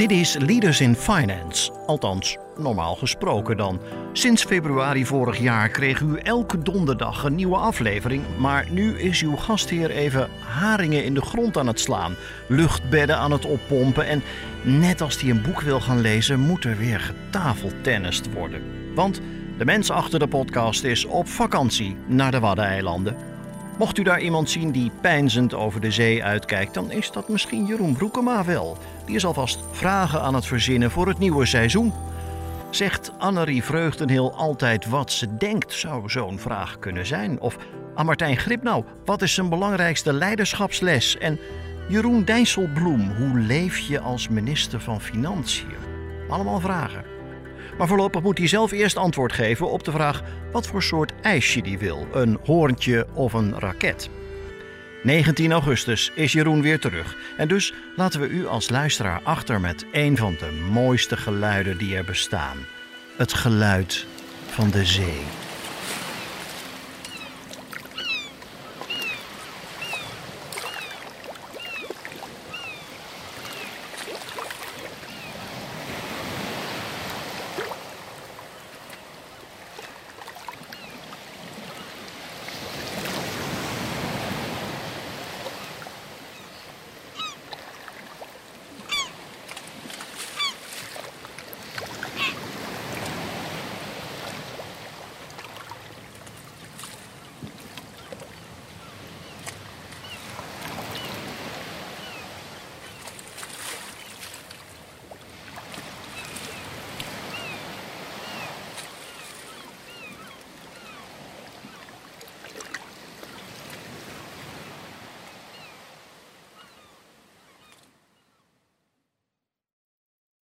Dit is Leaders in Finance, althans normaal gesproken dan. Sinds februari vorig jaar kreeg u elke donderdag een nieuwe aflevering, maar nu is uw gastheer even haringen in de grond aan het slaan, luchtbedden aan het oppompen en net als hij een boek wil gaan lezen, moet er weer getafeltennist worden. Want de mens achter de podcast is op vakantie naar de Waddeneilanden. Mocht u daar iemand zien die pijnzend over de zee uitkijkt, dan is dat misschien Jeroen Broekema wel. Die is alvast vragen aan het verzinnen voor het nieuwe seizoen. Zegt Annerie Vreugdenheel altijd wat ze denkt, zou zo'n vraag kunnen zijn? Of aan Martijn Gripnau, wat is zijn belangrijkste leiderschapsles? En Jeroen Dijsselbloem, hoe leef je als minister van Financiën? Allemaal vragen. Maar voorlopig moet hij zelf eerst antwoord geven op de vraag wat voor soort ijsje hij wil: een hoorntje of een raket. 19 augustus is Jeroen weer terug. En dus laten we u als luisteraar achter met een van de mooiste geluiden die er bestaan: het geluid van de zee.